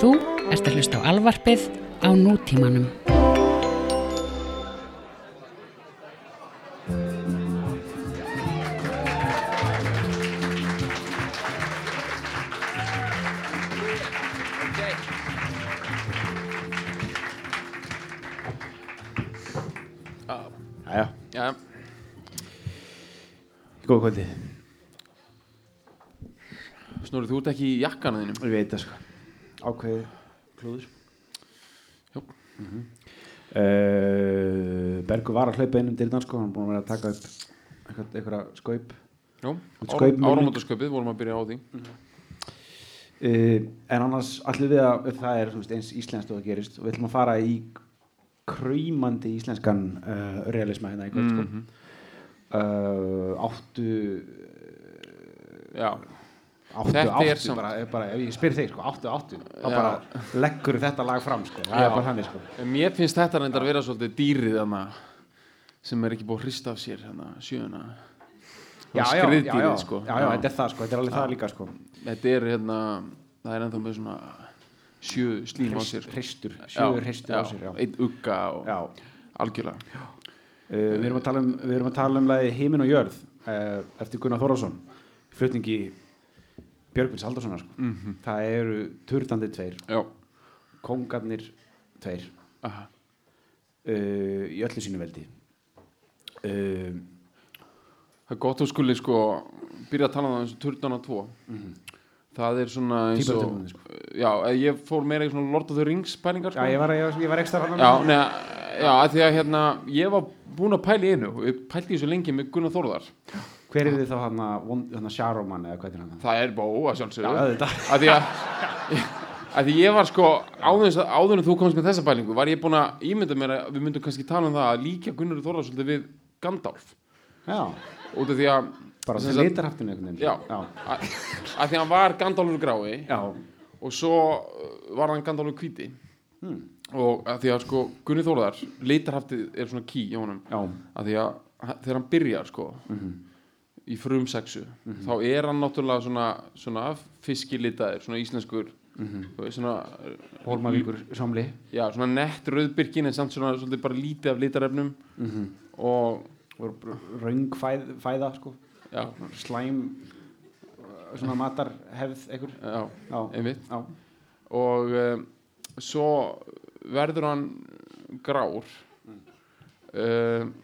Þú ert að hlusta á alvarpið á nútímanum. Jæja, Já, góð kvöldi. Snorri, þú ert ekki í jakkana þínum. Ég veit það sko Ákveði klúður. Mm Bergur var að hlaupa inn um dyrnan sko. Hann búin að vera að taka upp eitthvað, eitthvað skaup. Áramótasköpið vorum að byrja á því. Uh, En annars allir við að það er veist, eins íslenskt og það gerist. Og við ætlum að fara í krýmandi íslenskan uh, realisma hérna í kvöld sko. Mhm. uh, áttu Já, áttu, áttu er samt- bara, er bara, ef ég spyr þig sko, áttu, áttu þá Já. bara leggur þetta lag fram sko. það Já. er bara þannig sko. mér finnst þetta reyndar vera svolítið dýrið þarna sem er ekki búið að hrista af sér hérna sjöuna skriðdýrið sko já, já, þetta er það sko, þetta er alveg það líka sko. Þetta er hérna það er ennþá með svona sjö slím á sér hristur, sjöur hristur á sér einn ugga og Já. algjörlega Uh, við, erum að tala um, við erum að tala um lagi Heimin og jörð uh, eftir Gunnar Þórásson flutningi Björgvins Haldarssonar sko. Mhm. það eru turdandi tveir. Já, kongarnir tveir. Uh, í öllu sínu veldi. Uh, Það er gott að skuli sko byrja að tala um það eins og Turnana 2 Það er svona eins og sko. Já, eh, ég fór meira í svona Lord of the Rings pælingar sko. Já, ég var, ég, ég var ekstra hann Já, neða, já, því að hérna ég var búinn að pæla í einu. Ég pælti í þessu lengi með Gunnar Þórðar hver er þið þá hann að Sharoman eða hvað er hann? Það er bó að sjálfsögðu. Já, auðvitað. að því að að því ég var sko áður, en- þú komst með þessa pælingu var ég búinn að ímynda mér að við myndum kannski tala um það að líka Gunnar Þórðar svolítið við Gandalf. Já, út af því að bara sem litarhaftinu Já, að, að því að hann var Gandalfur grái já. og svo uh, var hann Gandalfur hvíti. Hmm. og að því að sko Gunni Þórðar litarhaftið er svona ký í honum. Já. að því að þegar hann byrjar sko í frumsexu þá er hann náttúrulega svona, svona fiskilitaður, svona íslenskur þú veist, svona, Hólmavíkur samli. Já, svona nett rauðbyrkin en samt svona svolítið bara lítið af litarefnum. Og og raung fæð, sko. já, slæm svona matarhefð einhver. Já, já, einmitt. Já, og um, svo verður hann grár. Um,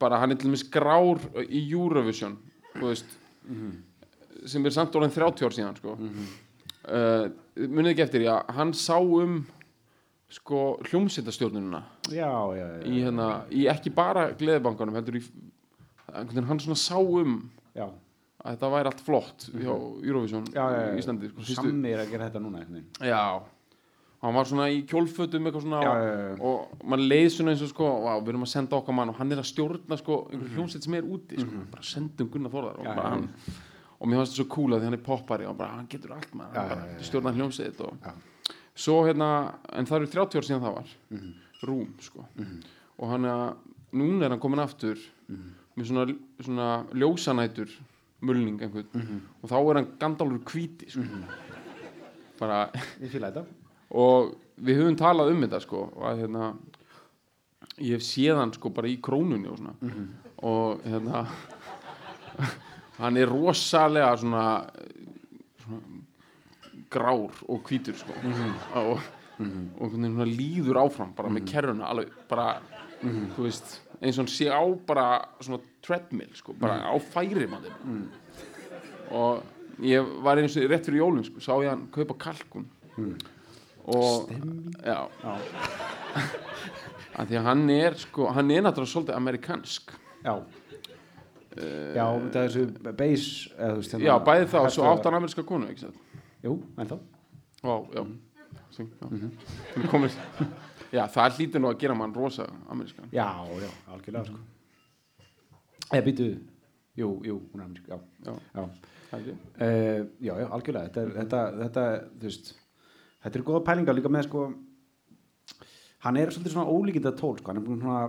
bara hann er til dæmis grár í Eurovision veist sem er samt orðin 30 ár síðan sko. uh, munið ekki eftir já, hann sá um sko já, í, hérna, í ekki bara gleðibankanum heldur í hann svona sá um já. að þetta væri allt flott hjá Eurovision Já, já, já. í Íslandi sko, Sammi er að gera þetta núna veginn. Já hann var svona í kjólfötum eitthvað svona Já, já, já. og mann leið svona eins og sko vá, við erum að senda okkar mann og hann er að stjórna sko einhver hljómsveit sem er úti sko, bara sendum Gunnar Þórðar og, Mhm. Bara hann, og mér fannst þetta svo cool að því hann er poppari og bara hann getur allt Já, hann bara stjórna hljómsveit og svo hérna en það eru 30 ár síðan það var Mhm. rúm sko og hann að núna er hann komin aftur Mhm. með svona, svona ljósanætur mulning einhvern Mhm. og þá er hann gandalur hvíti sko. bara Ég fýla þetta. Og við höfum talað um þetta sko og að hérna ég hef séð hann sko bara í krónunni og svona. Og hérna hann er rosalega svona, svona grár og hvítur sko. Og, og einhvern veginn svona líður áfram bara með kerruna alveg bara þú veist eins og hann sé á bara svona treadmill sko bara á færi mann og ég var eins og rétt fyrir jólum sko, sá ég hann kaupa kalkun og já að því að hann er sko, hann er náttúrulega svolítið amerikansk Já. já, þetta er veist hérna. já, bæði þá, svo herflugvélar. átt hann ameríska konu ekki sant? Jú, en þá. Vá, já, Sing, já. Mm komið já, það hlýtur nú að gera mann rosa amerískan Já, já, algjörlega, sko. Eða býtu, jú, jú, hún er amerísk, já. já, Já. það Uh, já, já, algjörlega þetta, er- þetta, þetta, þú veist þetta er góða pælingar líka með sko hann er svolítið svona ólíkinda tól sko, hann er búin svona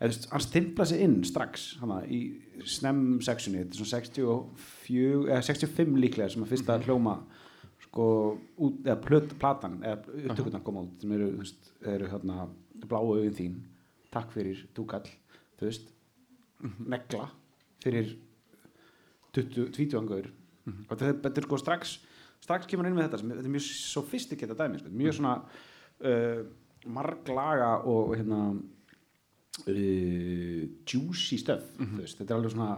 eða, þú hann stimpla sig inn strax hana, í snem sexunni þetta er svona 64 eða 65 líklega sem að fyrsta hljóma sko, út, eða plöt, platan eða upptökurnar koma út sem eru, þú veist, eru hérna bláu auðin þín. Takk fyrir túkall, þú veist. Negla fyrir 20, 20 angaur og þetta, er- þetta er sko strax strax kemur inn með þetta sem, þetta er mjög sofistiketa dæmi sko, mjög svona uh, marglaga og, hérna uh, juicy stuff þú veist, þetta er alveg svona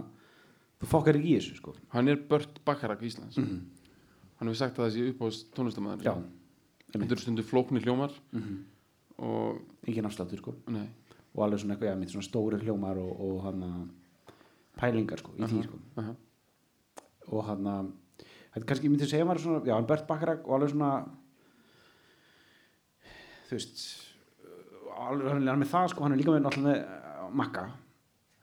þú fokkar ekki í þessu sko. Hann er Bört Bakarak Íslands. Hann hefur sagt að það sé upp á tónlistamæður þetta eru stundu flóknir hljómar og engin afsláttur sko. Nei, og alveg svona eitthvað, já, mitt svona stóri hljómar og, og hann pælingar sko, í því sko. aha. og hann þetta er kannski, ég myndi segja maður svona já, hann Bert Bakarak og alveg svona þú veist alveg, hann er með það sko, hann er líka með náttúrulega uh, Makka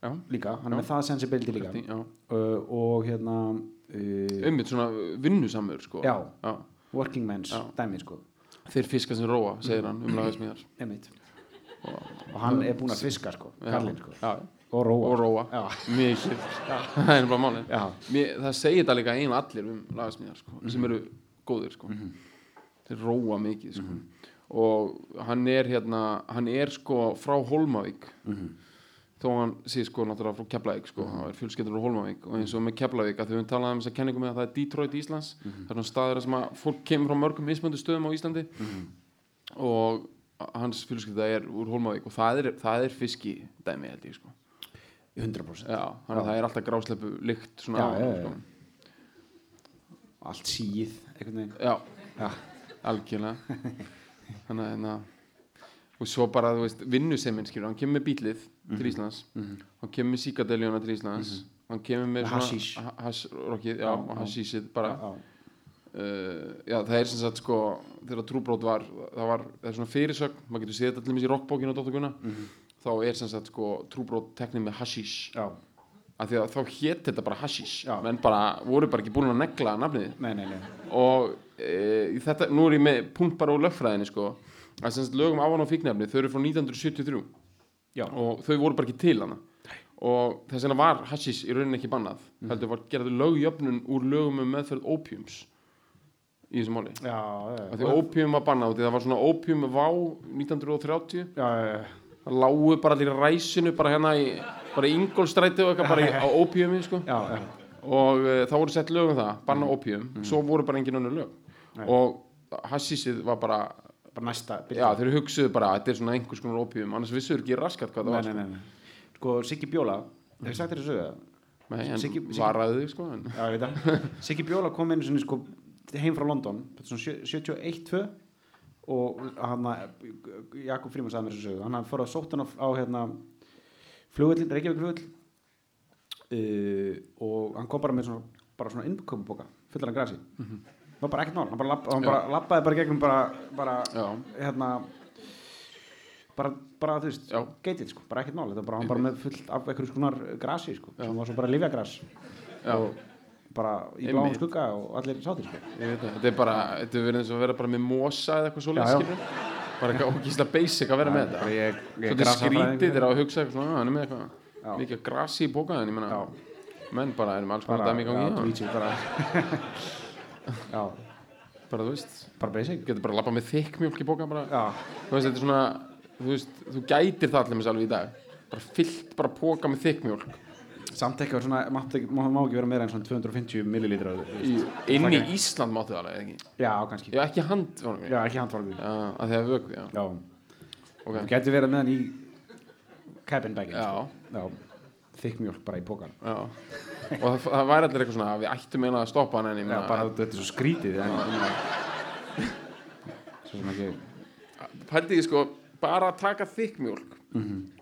já, líka, hann er Já. með það sensibility líka já. uh, og hérna uh, einmitt svona vinnusamur sko. Já. Já. working men's Já. dæmi sko þeir fiska sem róa, segir hann um lagasmíðar Einmitt. og hann er búinn að fiska sko, Karlinn sko já. Og róa, og róa. Mikið, það er bara. Mér, það segir þetta líka eiginlega allir um lagasmíðar sko, sem eru góðir sko. þeir róa mikið sko. og hann er hérna hann er sko frá Hólmavík. Þó hann sé sko náttúrulega frá Keflavík sko, hann er fjölskyldur á Hólmavík. Og eins og með Keflavík að þau höfum talað um þess að kenningu með að það er Detroit Íslands. Það er svona staður sem að fólk kemur frá mörgum mismöndu stöðum á Íslandi. Og hans fjölskylda er úr Hólmavík og það er, það er fiski dæmi held ég sko 100% Já, þannig að það er alltaf grásleppu lykt svona Já, já. sko. allt síð já, algjörlega. Þannig að hérna og svo bara, þú veist, vinnuseminn skilur hann kemur með bílið Mhm. til Íslands hann kemur með síkadeljuna til Íslands. Hann kemur með og já. hashishið bara. Uh, já, það er sem sagt sko þegar trúbrót var, það var það er svona fyrirsögn, maður getur séð þetta til dæmis í rockbókinu á Dóttur Gunna, Mhm. Þá er sem sagt sko trúbrót teknið með hashish. Já, af því að þá hét þetta bara hashish. Já. menn bara, voru bara ekki búin að negla nafnið. Nei, nei, nei. Og e, þetta, nú er ég með punkt bara úr lögfræðinni sko að sem sagt lögum ávana og fíknefni þau eru frá 1973 já, og þau voru bara ekki til hana. Og þess vegna var hashish í rauninni ekki bannað heldur var gerði lögjöfnun úr lögum um meðferð opiums í þessu máli. Já, já, af því opium var bannað og því það var svona opium vá 1930 já, já, já. Það lágu bara allir ræsinu bara hérna í bara í Ingolstræti og eitthvað bara í, á opiumi sko já, já. og uh, þá voru sett lög um það, banna opium svo voru bara engin önnur lög Nei. og hashísið var bara bara næsta já, þeir hugsuðu bara að þetta er svona einhvers konar opium annars vissuður ekki raskat hvað það var nei, nei, nei. sko, Siggi Bjóla hef ég sagt þér það? sko. Nei, en Siggi- sko það Bjóla kom einu sinni sko heim frá London þetta er svona 71-2 og hann Jakob Fríman sagði mér þessu sögu. Hann fór að sótt hann á, á hérna flugvöllin, Reykjavík flugvöll uh, og hann kom bara með svona bara svona innkomuboka fullan af grasi. Það var bara ekkert mál. Hann bara, lapp, hann bara lappaði bara gegnum bara, bara hérna bara, bara þú veist, Já. geitið sko, bara ekkert mál. Þetta var bara, hann bara með fullt af einhverjum skonar grasi sko, sem var svo bara livjagras og bara í bláum skugga og allir sátir sko. þetta er bara, þetta er verið eins og að vera bara með mosa eða eitthvað Já, já. skilur bara ógísla basic að vera með bara þetta ég Svolítið skrítið þegar að hugsa "Ah, hann er með eitthvað Já. mikið grasi í bóka Já. menn bara erum alls konar dæmi í gangi já, já, bara. Já, bara þú veist, bara basic. getur bara að lappa með þykmjólk í bóka bara. Já, þú veist, þetta er svona þú gætir það allir með alveg í dag. Bara fyllt bara póka með þykmjólk samt ekki svona, má, ekki- má, má ekki vera meira en svona 250 millilítra inn í Ísland máttu það alveg ekki? Já, kannski, já, ekki hand já, já, ekki handvargu að því að vöku, já, já, ok. Þú getur verið með hann í cabin bag já, já, þykk mjólk bara í pókan já. Og það, það væri allir eitthvað svona við ættum eiginlega að stoppa hann en ég já, bara þetta er svo skrítið svo sem ekki pældi ég sko bara taka þykmjólk mm Mhm. -hmm.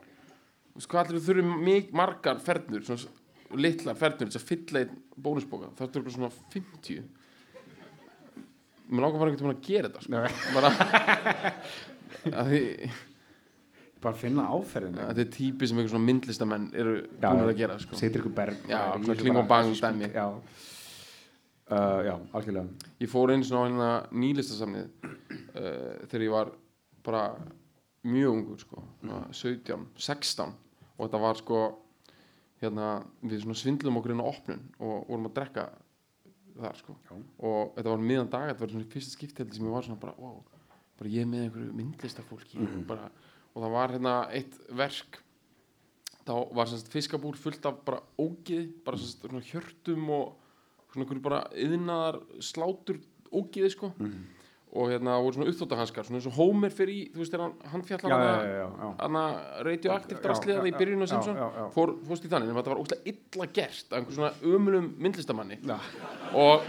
Sko allir þurfum margar fernur svona litlar fernur þess að fylla einn bónusbóka? Það er eitthvað svona 50 mér langar bara einhvern veginn að gera þetta sko. Bara að því bara finna áferðin þetta er típi sem einhver svona myndlistamenn eru búin að gera sko. setur ykkur berg Já, svona þessu kling og bara- bang dæmi. já, uh, já, algjörlega. Ég fór einu svona á hérna nýlistasamnið uh, þegar ég var bara mjög ungur sko, svona 17, 16 og þetta var sko hérna, við svona svindlum okkur inn á opnun og vorum að drekka þar sko Já. og þetta var miðan dag, þetta var svona fyrsta skipti sem ég var svona bara, wow, bara ég með einhverju myndlistafólki Mhm. og, bara, og það var hérna eitt verk þá var semst fiskabúr fullt af bara ógið, bara semst svona hjörtum og svona einhverju bara yðnaðar slátur ógiði sko Mhm. Og hérna voru svona uppþóttahanskar svona eins og Homer fyrir í, þú veist þegar hann, hann fjallar já, hana, já, já, já. hana radioaktiv Já, drasliða já, í byrjun og já, já. fór, fórst í þannig en þetta var óslega illa gert af einhver svona ömulum myndlistamanni og,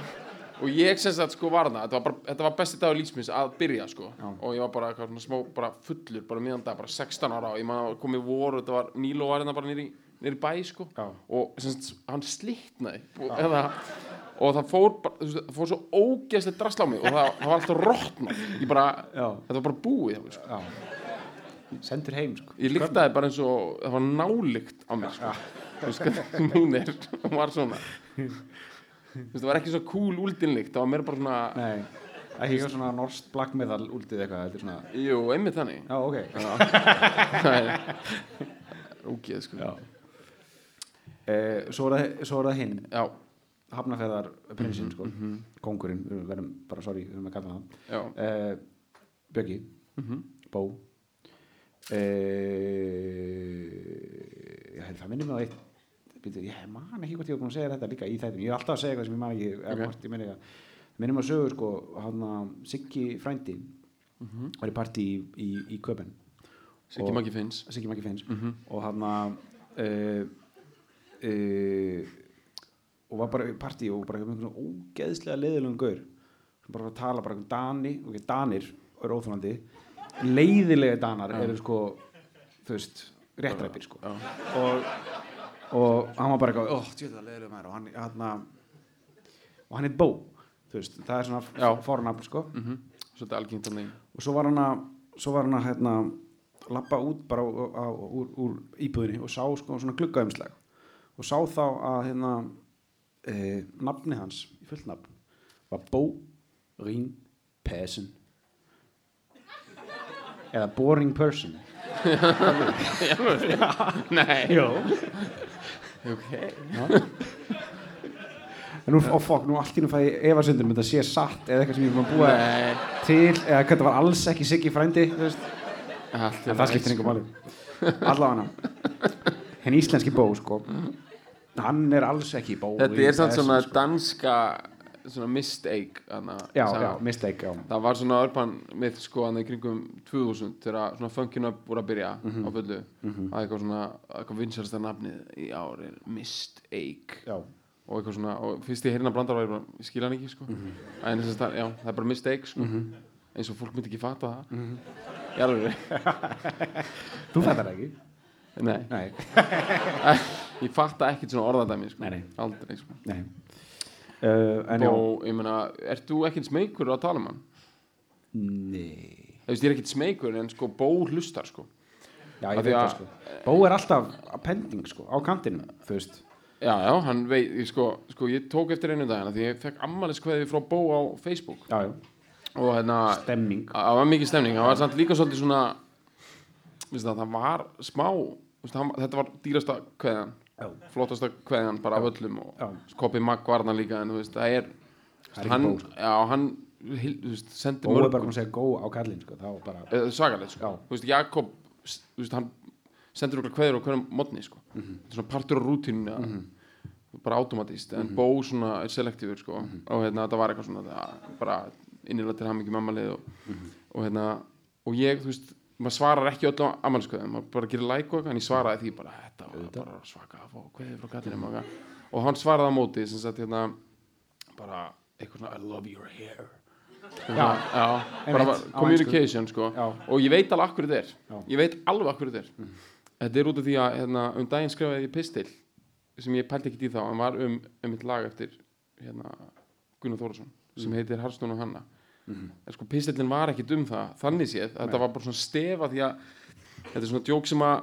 og ég sem sagt sko var það þetta var, bara, þetta var besti dagur lífsminns að byrja sko Já. og ég var bara eitthvað svona smá bara fullur bara miðan dag, bara 16 ára og ég man að komið voru, þetta var Nílo var hérna bara nýri, nýri bæ sko Já. og sem sagt, hann slitnaði eða, og það fór það fór svo ógeðslega drasla á mig og það, það var alltaf Já. þetta var bara búið mér, sko. sendur heim sko. ég lyktaði bara eins og það var nálykt á mér sko. hún er hún var svona það var ekki svo cool úldinlykt það var meira bara svona, nei, ekki eitthvað svona norsk black metal úldið eitthvað svona, jú, einmitt þannig já, ok það er ógeð sko já. Eh, svo, er það, það hinn. Hafnafæðar prinsinn sko, kongurinn, við verðum bara sorry, við verðum að kalla það já, uh, Bjöggi. Bó. Uh, ég, það minnir mig á eitt býtu, ég man ekki hvort ég var búin að segja þetta líka í þættinu, ég er alltaf að segja eitthvað sem ég man ekki Ok. okay. hvort ég minni það minnir mig að sögur sko, að Siggi frændi var í partí í, í, í Köpen Siggi Maggi Finns. Siggi Maggi Finns. Og hann að uh, og var bara í partí og bara með einhvern ógeðslega leiðilegum gaur sem bara var að tala bara um Dani okay, Danir eru óþólandi leiðilega Danar eru sko þú veist, réttræpir sko. Og, og hann var bara eitthvað oh, tjóða leiðilega maður. Og hann, hann og hann heit Bó þú veist, það er svona fornafn sko. Mhm. Svolítið algengt þannig og svo var hann að svo var hann að hérna lappa út bara á, á, úr, úr íbúðinni og sá sko svona gluggaumslag og sá þá að hérna e, nafni hans í fullt nafn var Bo Ring Person eða Boring Person. Nei, Jó ok. En nú, ó fokk, nú allt í nú fæ ég efasundur með þetta sé satt eða eitthvað sem ég er að búa nei, til eða þetta var alls ekki Siggi frændi en það skiptir einhver máli. Allavega henn íslenski bó sko hann er alls ekki bó þetta er samt svona sko. danska svona mistake hana, já, já, mistake, já. Það var svona örpan mitt sko hann í kringum 2000 þegar svona funkin up voru að byrja Mhm. á fullu að eitthvað svona eitthvað vinsælsta nafnið í ár er mistake og eitthvað svona og fyrst ég heyrina brandar var ég bara ég skil hann ekki sko. Mhm. en þess að já það er bara mistake sko. Eins og fólk myndi ekki fatta það. Mhm. í alveg þú fattar ekki? Nei. Nei, ég fatta ekkert svona orðadæmi sko. Aldrei sko. Uh, já, og ég meina ert þú ekkert smeykur að tala um nei. Þú veist ég er ekkert smeykur en sko bó hlustar sko. Já, ég veit að- það sko. Bó er alltaf að pending sko, á kantinu þú veist, Já, já, hann veit, ég sko, sko, ég tók eftir einu dagina því ég fekk ammaliskveði frá Bó á Facebook. Já, já, og hérna, stemning það var mikið stemning, það var samt líka svolítið svona, það, var smá, þetta var dýrasta kveðan, já, flottasta kveðan bara af öllum og. Kopi Magg var hann líka en þú veist, það er, Það er ekki hann, sko. já, hann, sendi bó er bara mörgum, búin að segja gó á kallin sko, bara, svakalegt, sko, þú veist, Jakob, þú veist, hann sendir okkur kveður á hverjum modni, sko, Mhm. þetta er svona partur á rútinu, bara automatist en Mhm. bó svona er selektífur sko og hérna þetta var eitthvað svona það, bara innilega til hamingi mammalið og, Mhm. og hérna og ég þú veist maður svarar ekki öllu á ammælskveðum maður bara gerir like og ég svaraði því bara þetta var bara svaka að fá kveðið frá kallinum og, og hann svaraði á móti sem sagt hérna bara eitthvað svona I love your hair. Já, já einmitt, bara á communication sko. Já. og ég veit alveg akkur þetta er. Já. Ég veit alveg akkur þetta er. Þetta er út af því að hérna, um daginn skrifaði ég pistil sem ég pældi ekki í þá en var um, um eitt lag eftir hérna, Gunnar Þórðarsson sem Mhm. heitir Harstón og Hanna en sko pistillin var ekkit um það þannig séð, þetta var bara svona stefa því að þetta er svona djók sem að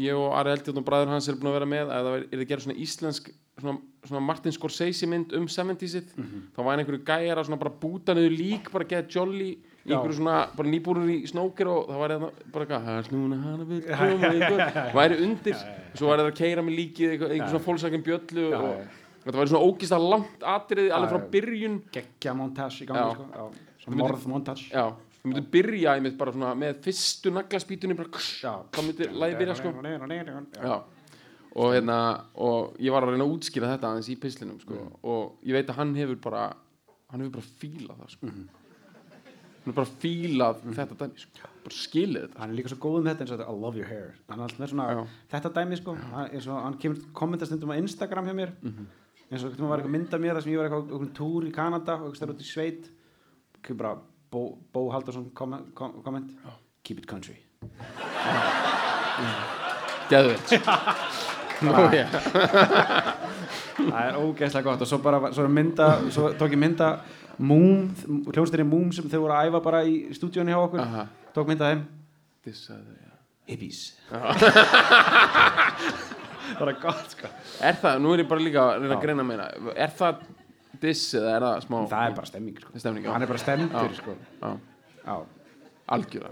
ég og Ari Eldjátt og bræður hans er búin að vera með. Að það er það gera svona íslensk svona, svona Martin Scorsese mynd um 70-sið Mhm. þá var einhverju gæjar að svona bara búta niður lík bara geta jolly Já. einhverju svona bara nýbúrur í snóker og það var eða bara eitthvað "Hans núna hana vil koma ykkur væri undir. Svo var það að keira með líkið eitthvað, einhver svona fólksakinn bjöllu Já, og já. þetta var svona ógist að langt atriði alveg Já, frá já. byrjun. Geggja montage í gangi Já. Sko. já. Þú myndir- byrja einmitt bara svona með fyrstu naglaspítunni þá myndi lægi byrja sko Já. og hérna og ég var að reyna að útskýra þetta aðeins í pislinum sko. Mm. og ég veit að hann hefur bara hann hefur bara fílað það sko. Mhm. hann hefur bara fílað þetta dæmi sko. bara skilið þetta hann er líka svo góð með þetta eins og þetta I love your hair svona þetta dæmi sko hann, og hann kemur kommentastundum á Instagram hjá mér Mhm. eins og það var eitthvað mynd af mér þar sem ég var eitthvað túr í Kanada og eitthvað stær út í sveit bara Bó, Bó Haldarsson komment, kom, comment keep it country. Já. það er ógeðslega gott. Og svo bara svo er mynda svo tók ég mynda Moom hljónstinni Moom sem þau voru að æfa bara í stúdíónu hjá okkur. Aha. tók mynda þeim. Dissaðu, já. hippies. Bara gott sko. Er það, nú er ég bara líka að reyna að greina meina er það diss eða er það smá það er bara stemming sko já. hann er bara stemdur Já. sko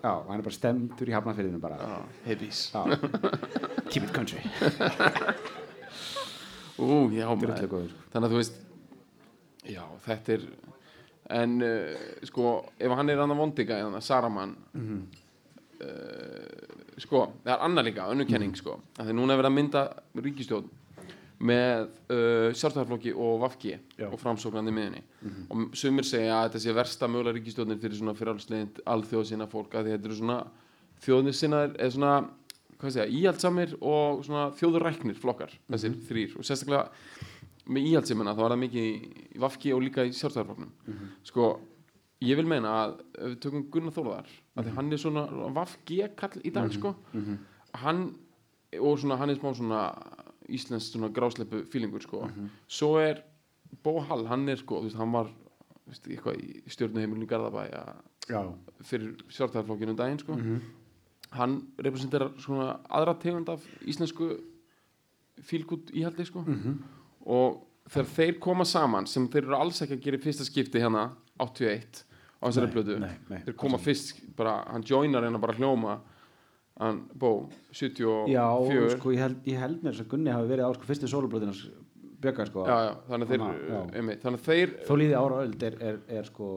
já, hann er bara stemdur í hafnafyrðinu já. keep it country ú, já, maður. sko. þannig að þú veist já, þetta er en uh, sko, ef hann er annar vondiga að Saraman Mhm. uh, sko, það er annar líka önnur kenning, Mhm. sko, að því núna er verið að mynda ríkistjórn með uh, sjálfstæðarflokki og Vafki. Mhm. og framsóknandi miðinni og sumir segja að þetta sé versta mögulega ríkistjórnir fyrir svona fyrirhalslegin alþjóðsina fólk að þetta eru svona þjóðnisinnar eða svona hvað segja, íhaldsamir og svona þjóðuræknir flokkar, þessir þrýr og sérstaklega með íhaldsimina þá var það mikið í- Vafki og líka í sjálfstæðarflokknum sko, ég vil meina að ef við tökum Gunnar Þólaðar að því hann er svona Vafki kall í dag sko. Hann og svona hann er smá svona íslensk svona grásleppu fílingur sko. Svo er Bó Hall, hann er sko þú veist, hann var veist, í stjórnuheimilinu í Garðabæ að já, fyrir sjálfstæðarflokkinu um daginn sko. hann representerar svona aðra tegund af íslensku fílgút íhaldi sko. og þegar þeir koma saman sem þeir eru alls ekki að gera fyrsta skipti hérna 81 á þessari blödu þeir koma fyrst bara, hann joinar hérna bara hljóma hann bó 74 já sko ég held, ég held mér þess að Gunni hafi verið á sko fyrstu sólublöðinans bjögga sko þannig að þeir, þeir þó líði ára öld er, er, er sko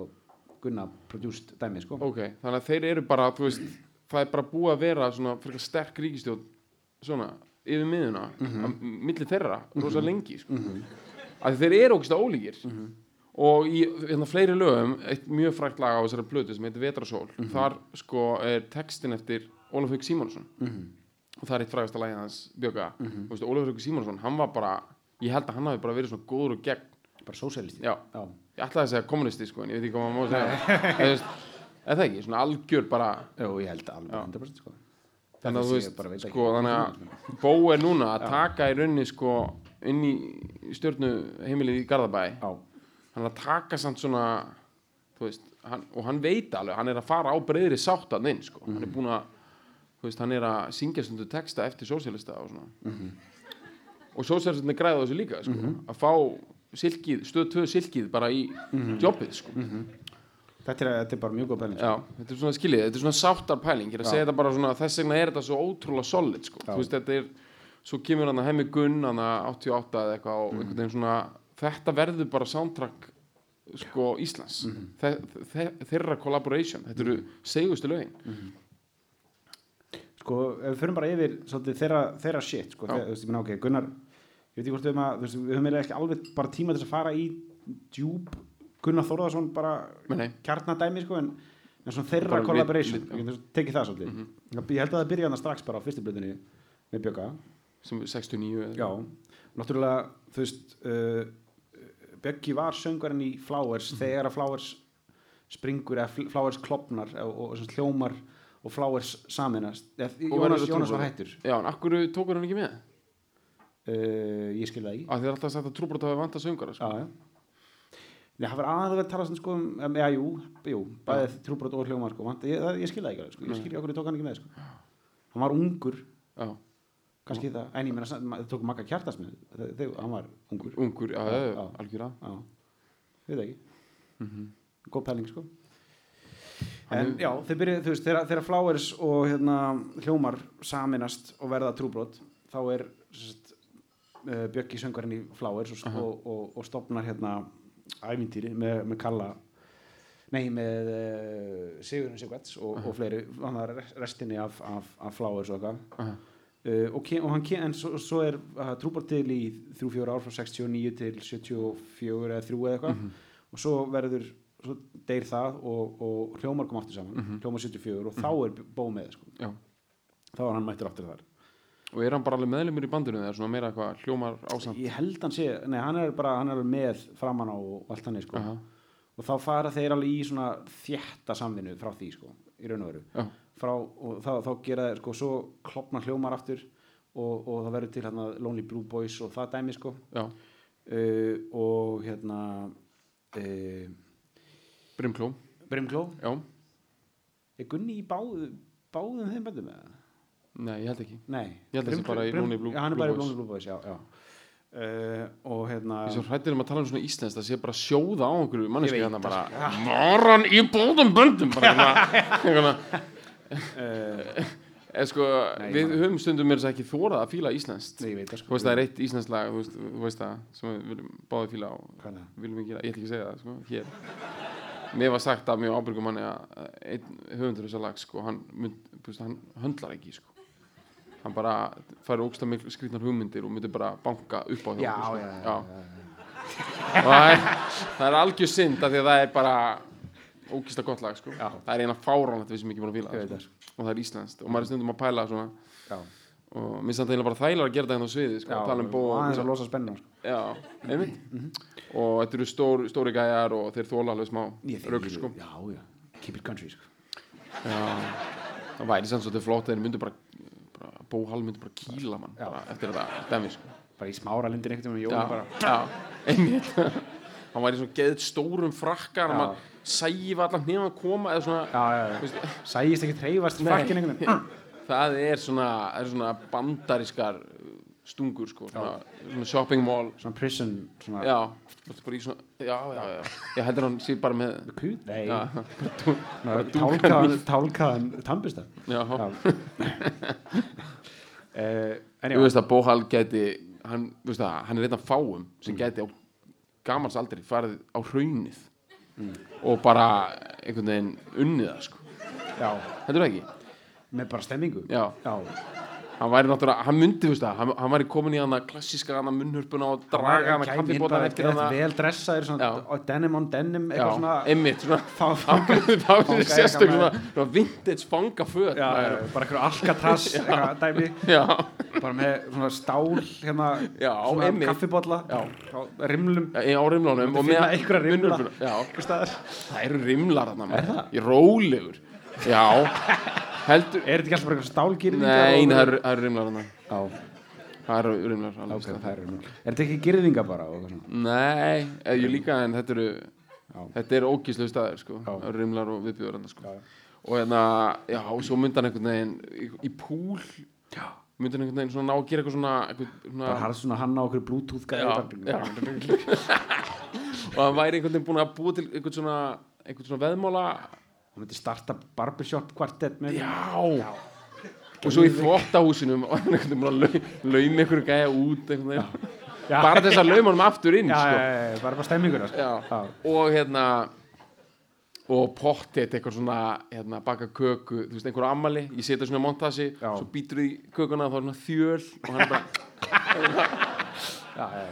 Gunna produced dæmi sko ok, þannig að þeir eru bara þú veist, það er bara búið að vera svona frekar sterk ríkistjórn svona yfir miðuna mm Mhm. milli þeirra, rosa lengi sko. að þeir eru ógst að ólíkir Mhm. og í hérna, fleiri lögum eitt mjög frækt lag á þessari blötu sem heitir Vetrasól Mhm. þar sko er textin eftir Ólaf Hauk Simonsson Mhm. og það er eitt frægasta lagið hans Bjögga mm -hmm. Ólaf Hauk Simonsson, hann var bara ég held að hann hafi bara verið svona góður og gegn. Bara já, ég ætlaði að segja kommunisti sko en ég veit ekki hvað maður má segja. Eða, veist, það ekki, svona algjör bara Jú, ég held alveg 100% sko. Þannig að þú veist, sko, þannig að Bó er núna að taka í rauninni sko inn í stjórnu heimilið í Garðabæ. Já, hann er að taka samt svona þú veist, hann, og hann veit alveg hann er að fara á breyðri sáttan inn sko. hann er búin að, veist, hann er að syngja stundu texta eftir sósíalista og svona. Og sósíalistinni græða þessu líka sko, að fá silkið, stöð tvö silkið bara í jobbið sko. þetta er, þetta er bara mjög góð bæling sko. Já, þetta er svona skiljið, þetta er svona sáttar pæling ég er að Já. segja þetta bara svona, þess vegna er þetta svo ótrúlega solid, sko, veist, þetta er svo kemur hann að hemmi gunn hann að 88 eða eitthvað veginn svona þetta verður bara soundtrack sko Íslands. Þe þe þeirra collaboration, þetta eru segustu lögin sko, ef við fyrir bara yfir svolítið, þeirra, þeirra shit sko, þegar, þú veist, ég meina, ok, Gunnar ég veit ekki hvort við höfum að, þú veist, við höfum eiginlega ekki alveg bara tíma til að fara í djúb Gunnar Þórðarsson bara kjarnadæmi, sko, en, en svona þeirra Bara collaboration, tekið það svolítið. Ég held að það byrja hann strax bara á fyrstu blöðinni með Bjögga, sem er 69 eða- já, náttúrulega þú veist uh, Bjöggi var söngvarinn í Flowers þegar að Flowers springur eða Fl- Flowers klopnar og, og, og hljómar og Flowers saminast Jónas, Jónas var hættur. Já, en akkur tókur hann ekki með? uh, ég skil það ekki. Að þið er alltaf sagt að trúbrot hafi vantað söngara sko. já, já. Nei, það var aðeins að tala svona sko um, um, já, jú, jú, bæðið þrjúbrot og hljómar sko, vant, ég, það, ég skil það ekki alveg, sko, ég skil ekki okkur tók hann ekki með sko. hann var ungur, Já, kannski það en ég ma- það tók makka kjartas með þegar hann var ungur. Ungur, já, já, Já, já, já. algjör að já, við það ekki góð pæling sko en já, byrjuð, þú veist, þegar, þegar Flowers og hérna hljómar saminast og verða trúbrot þá er sem sagt, uh, Bjöggi söngarinn í Flowers og, og, og, og stopnar hérna ævintýri með, með Kalla nei með uh, Sigurinn Sigvarts og, og fleiri restinni af, af, af Flowers og eitthvað Aha. uh, og, og hann en svo, svo er uh, trúbar til í 3-4 ár frá 69 til 74 eða 3 eða eitthvað Mhm. og svo verður svo deyr það og, og hljómar kom aftur saman Mhm. hljómar 74 og þá er bó með sko. Þá er hann mættur aftur þar og er hann bara alveg meðlumur í bandinu eða svona meira eitthvað hljómar ásamt ég held hann sé, nei hann er bara hann er með framan á allt hann sko. Aha. og þá fara þeir alveg í svona þjætta samvinnu frá því sko, í raun og veru Já. frá, og þá, þá gera þeir sko, svo klopna hljómar aftur og, og það verður til hérna Lonely Blue Boys og það dæmi sko uh, og hérna uh, Brimkló. Brimkló? Já, er Gunni í báðu, báðum þeim bændum eða? nei, ég held ekki. Nei, Ég held að það sé bara í Brim- Lonely Blue- já, hann er bara í Boys. Lonely Blue Boys, já, já. Uh, og hérna Ég svo hrættir um að tala um svona íslenskt það sé bara sjóða á Ég manneski hérna bara það, Var hann í bóðum böndum? Bara hérna Eða sko, Nei, við höfum stundum mér þess að ekki þórað að fíla íslenskt. Ég veit það Þú sko veist það er eitt íslenskt lag, þú veist, þú það sem við viljum báði fíla og Hvað er það? viljum ekki ég ætla að sko, Mér var sagt af mjög ábyrgum manni að að einn höfundur þessa lag sko, hann, hann höndlar ekki sko hann bara fær ógsta miklu skrýtnar hugmyndir og myndi bara banka upp á sko. það er, það er algjör synd af því að það er bara ógista gott lag sko. Það er eina fáránlegt við sem ekki búin að veit það, sko. og það er íslenskt og maður er stundum að pæla svona já. Og mér samt eiginlega bara þægilega að gera það hérna á sviði sko, tala um bó og og aðeins að losa spennu sko. já, einmitt og þetta eru stór, stóri gæjar og þeir þóla alveg smá þekki- sko. já, já, keep it country sko. já, það væri sann svo til flott að þeir myndu bara, bara bóhal myndu bara kýla mann bara eftir þetta dæmi sko. bara í smára lindin veginn já, Jón bara já, einmitt hann væri svona geðt stórum frakkar og maður sæfa allan nefn að koma eða svona já, já, já. sægist ekki treyfast frakkin einhvern veginn það er svona, er svona bandarískar uh, stungur sko, svona, svona shopping mall. Svona prison svona já, svona já, já, já, ég heldur hann sé bara með kút, nei. Tálkaðan, tannbusta já, en þú veist að Bóhal gæti hann, veist að, hann er einn af fáum sem gæti á gamals aldri farið á hraunið og bara einhvern veginn unnið það sko, heldur það ekki? Með bara stemmingu? Já, já, hann væri náttúrulega, hann myndi, þú veist það, hann, hann væri komin í hana klassíska hana munnhörpuna og draga Kæmi inn kaffibótan eftir hana. vel dressaður svona denim on denim eitthvað svona það var fanga sérstök svona, vintage já, bara eitthvað alcatraz eitthvað dæmi. Bara með svona stál hérna Já, svona á rimlum. Á rimlánum og með einhverja rimla. það eru rimlar þarna Er í rólegur já, heldur er þetta ekki alltaf bara eitthvað stálgirðingar nei, og- það eru, rimlar það eru rimlar okay, það er er þetta ekki girðinga bara nei, ég líka en þetta eru Já. þetta eru ógíslu staðir sko, rimlar og viðbjöður þarna sko. Og hérna, já, og svo myndi hann einhvern veginn í, í púl. Hann einhvern veginn svona ná að gera eitthvað svona, eitthvað, svona bara harð svona hann á okkur bluetooth gæði og hann væri einhvern veginn búin að búa til einhvern svona, einhvern svona veðmála hann myndi starta barbershop kvartett með já, og svo í þvottahúsinum og hann veginn búin að lau- lauma einhverju gæja út veginn Já. bara þess að lauma honum aftur inn já, sko. já, já, bara bara stemminguna sko. Já. Já. og hérna og pottet eitthvað svona hérna, baka köku, þú veist, einhverju ammali ég setja svona montasi, Já. svo býtur í kökuna þá er svona þjöl og hann er bara Já, já,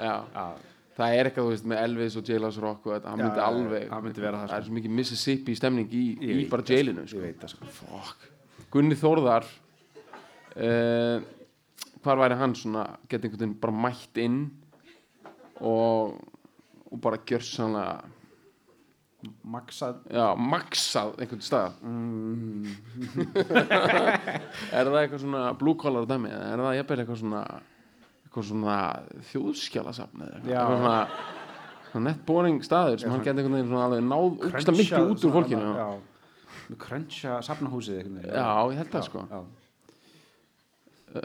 já, já. Það er eitthvað, þú veist, með Elvis og Jailhouse Rock og þetta, hann myndi alveg hann myndi vera það, það er svo mikið Mississippi stemning í, í bara það, jailinu, ég sko, veit það sko. Fuck. Gunni Þórðar uh, hvar væri hann svona geta einhvern veginn bara mætt inn og, og bara gjörsanlega Maxað. Já, maxað einhvern stað mm, Er það eitthvað svona blue collar dæmi er það jafnvel eitthvað svona eitthvað svona þjóðskjálasafn eitthvað Já. Eitthvað svona, svona nett boring staður sem hann geti einhvern veginn svona alveg náð úksta miklu út úr fólkinu Já, já. með cruncha safnahúsið veginn. já ég held það sko já.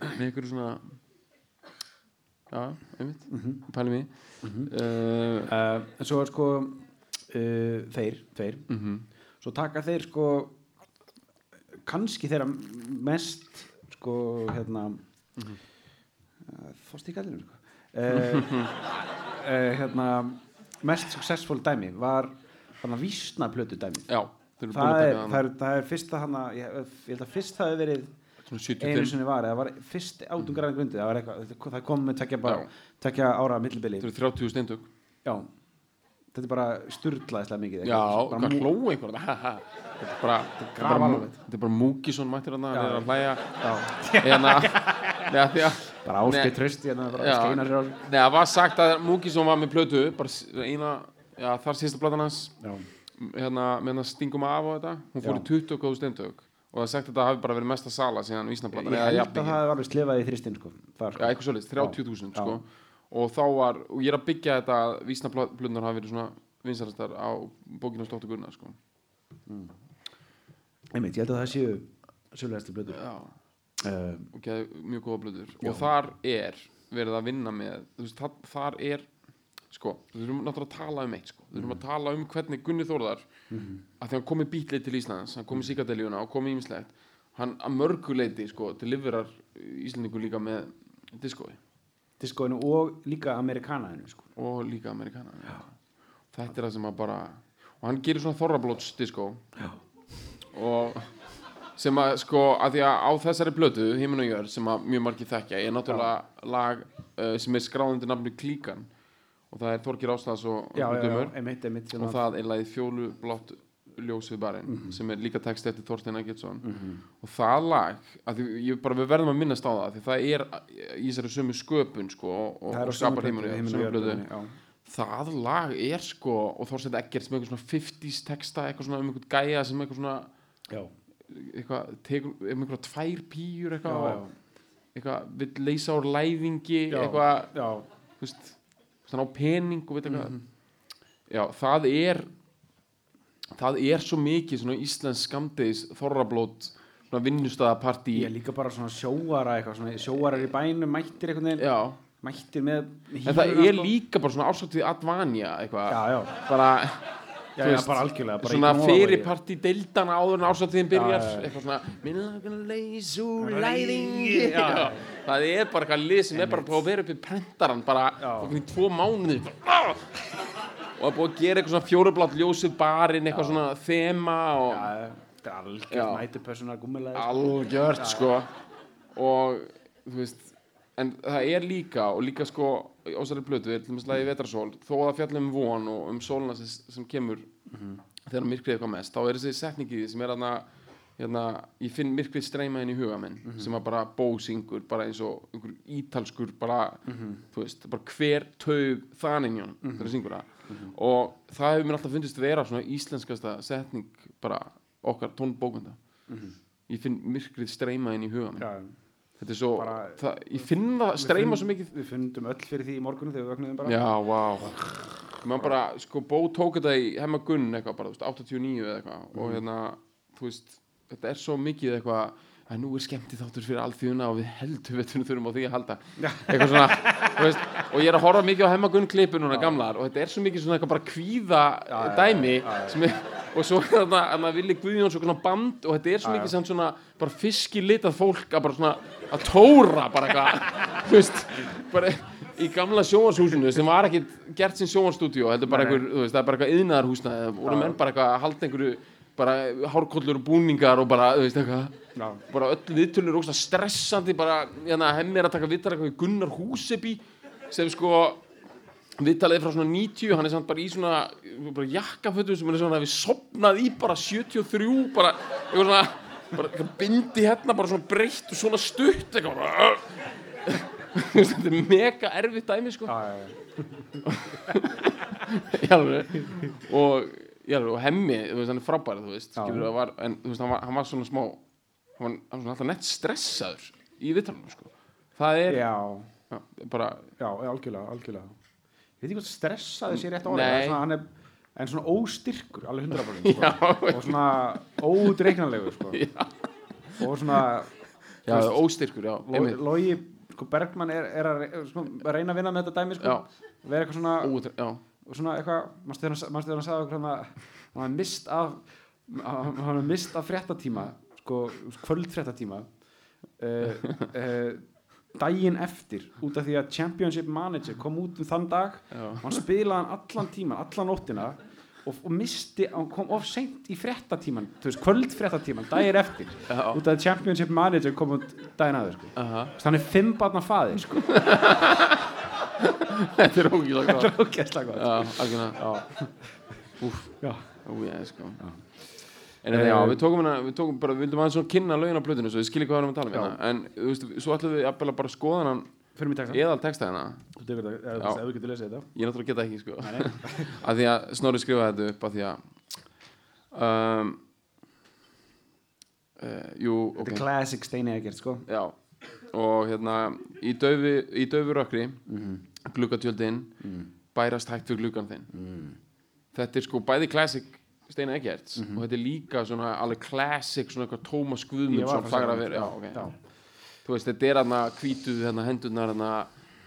með einhverju svona Já, einmitt, mm Mhm. pælum í uh, Uh, en svo er sko uh, þeir, þeir mhm, svo taka þeir sko kannski þeirra mest sko hérna Þost í gallinu sko. uh, uh, hérna, mest successful dæmi var hann að vísna plötu dæmi já, það að er, það, er, það er fyrsta hann að ég, ég held að fyrst það hefur verið einu 75 sinni var, eða var fyrst átum græna grundi það, eitthvað, þetta- það kom með tekja, bara, tekja ára millibili. Þeir eru 30 steindug já, þetta er bara sturlaðislega mikið já, þetta? Er bara þetta er bara, grafalvarlegt. þetta er bara Múkisson mættir hann er að hlæja. Já, að bara áskei Nei. tröst hérna, á það var sagt að Múkisson var með plötu bara eina, já, þar síðasta platan hans. Hérna, með hann stingum af og þetta. Hún fór Já. í 20 góðu steindug og það sagt að þetta hafi bara verið mesta sala síðan ég vísnaplatan held að það hefur alveg slefað í þristinn sko, sko. eitthvað svolítið, 30.000 Já. sko. Og þá var, og ég er að byggja þetta að vísnaplöndar hafi verið svona vinsarastar á bókinu Stóttu Gunnar sko. Einmitt, ég held að það séu Já, uh, og geði mjög góða blöður og þar er verið að vinna með veist, þar, þar er sko, við þurfum náttúrulega að tala um eitt sko. við þurfum að tala um hvernig Gunni Þórðar að því hann komið bítlið til Íslands hann komið síkardeliuna og komið ímislegt hann að mörguleiti sko, til lifurar Íslandingu líka með diskói. Diskóinu og líka amerikanaðinu sko. og líka amerikana þetta er það sem að bara og hann gerir svona þorrablóts diskó. Og sem að sko að því að á þessari plötu Himinn og Jörð sem að mjög margir þekkja er náttúrulega lag uh, sem er skráðandi nafnu Klíkan. Og það er Þorgir Áslaðs og já, já, já, Dumur einmitt, einmitt og það er lagið Fjólu blátt ljós við barinn sem er líka text eftir Þorstein Eggertsson. Og það lag því, ég bara við verðum að minnast á það því það er í þessari sömu sköpun sko, og, og, skapar sömu Himinn og já. það lag er sko og Þorstein Eggerts með eitthvað svona 50s texta eitthvað svona um eitthvað gæja sem eitthvað svona Já, eitthvað, tekur, um eitthvað tvær pýjur eitthvað, já, og eitthvað vill leysa úr læðingi Já. eitthvað, já, þú veist svona á pening og veit eitthvað. Mhm. já, það er það er svo mikið svona íslensk skamdeis þorrablót svona vinnustæðapartí ég er líka bara svona sjóara eitthvað, svona sjóarar í bænum mættir veginn, já, mættir með en það er líka bara svona ásáttíð advanja eitthvað, Já, já, bara já, já, bara algjörlega bara svona fyrirparti deildana áður en ásáttíðin byrjar. eitthvað svona minn lagan leys úr Læðingi, það er bara eitthvað lið sem er bara að vera upp í prentaran bara okkur í tvo mánuði. Og er búið að gera eitthvað svona fjórublátt ljósið barinn eitthvað svona þema og Já, þetta er Já. algjörð nætupössunar gummilega algjört sko. Og þú veist en það er líka og líka sko á þessari plötu er til dæmis lagi Vetrarsól þó að það fjalla um von og um sólina sem, sem kemur þegar myrkrið eitthvað mest þá er þessi setningi sem er aðna hérna, ég finn myrkrið streyma inn í huga minn sem að bara bósingur bara eins og einhver ítalskur bara, þú veist, bara hver taug þaninjón þegar það syngur það. Og það hefur mér alltaf fundist vera svona íslenskasta setning bara okkar tónbókanda ég finn myrkrið streyma inn í huga minn. Já, þetta er svo, Bara- það, ég finn það streyma svo mikið. Við fundum öll fyrir því í morgunum þegar við vöknuðum bara. Já, vá. Maður bara, sko, Bó tók þetta í hemma Gunn eitthvað bara, þú veist, 89 eða eitthvað. Mhm. og hérna, þú veist þetta er svo mikið eitthvað að nú er skemmtið þáttur fyrir alþjóðuna og við heldur við þurfum á því að halda. Eitthvað svona, veist, og ég er að horfa mikið á hemma Gunn klipu núna gamlar og þetta er svo mikið svona eitthvað bara kvíða já, dæmi já, já. er, og svo er þarna að maður vilja Guðjón svona band og þetta er svo mikið svona bara fiskilitað fólk að bara svona að tóra bara eitthvað, þú veist bara í gamla sjónvarshúsinu sem var ekki gert sem veist, það er bara eitthvað yðnaðarhúsnaði voru menn bara eitthvað að halda einhverju bara hárkollur og búningar og bara, þú veist, eitthvað. Bara öll viðtölur ógst stressandi bara, hérna, hemmi er að taka viðtal eitthvað við Gunnar Húsebi sem sko viðtalið frá svona 90 hann er samt bara í svona bara jakkafötum sem er að við sopnað í bara 73 bara eitthvað svona bara bindi hérna bara svona breytt og svona stutt eitthvað þetta er mega erfitt dæmi sko. Já, já, já. í og, alveg, og hemmi, þú veist, hann er frábær þú veist, Já. skilur, var, en þú veist, hann var, hann var svona smá hann var, hann var svona alltaf nett stressaður í viðtalunum sko það er, já, já, bara já, algjörlega, algjörlega Ég veit ekki hvað stressaði sér rétt á Nei. svona, hann er en svona óstyrkur, alveg 100% sko. já, og svona ódreiknanlegur sko. og svona já, óstyrkur, já, Lo- einmitt Logi sko, Bergman er, er að sko, reyna að vinna með þetta dæmi sko. Já. vera eitthvað svona Ótre, já, og svona eitthvað, mannstu þegar hann- sagði okkur hann að hann hafði mist af hann hafði mist af fréttatíma sko, kvöld fréttatíma uh, uh, daginn eftir út af því að Championship Manager kom út um þann dag Já. og hann spilaði hann allan tíman, allan nóttina og, og misti, hann kom of seint í fréttatíman, þú veist, kvöld fréttatíman daginn eftir, Já. út af að Championship Manager kom út daginn aður sko. Aha. hann er fimm barna faðir sko. Þetta er ógíla gott. Ógeðslega gott. Já, algjörlega já, Úf, já, ég, sko. En þetta, já, við tókum hérna, við tókum bara, við vildum aðeins svona kynna lögin á plötunni svo við skiljum hvað við erum að tala um Já. hérna En, þú veist, svo ætlum við að bara skoða hann fyrir mig texta. eðal texta hérna. Þú tekur þetta, ef Já. þú getur lesið þetta. Ég náttúrulega geta ekki, sko. Af því að Snorri skrifaði þetta upp af því að um, uh, Jú, þetta ok. er classic Steini Egert sko. Já, og hérna í daufi, í daufi rökkri Mhm. gluggatjöldin bærast hægt við gluggan þinn þetta er sko bæði classic Steina Eggerts og þetta er líka svona alveg classic svona eitthvað Tómas Guðmundsson fagra verið, já, ok já. þú veist, þetta er hérna hvítuð hérna hendurnar hérna,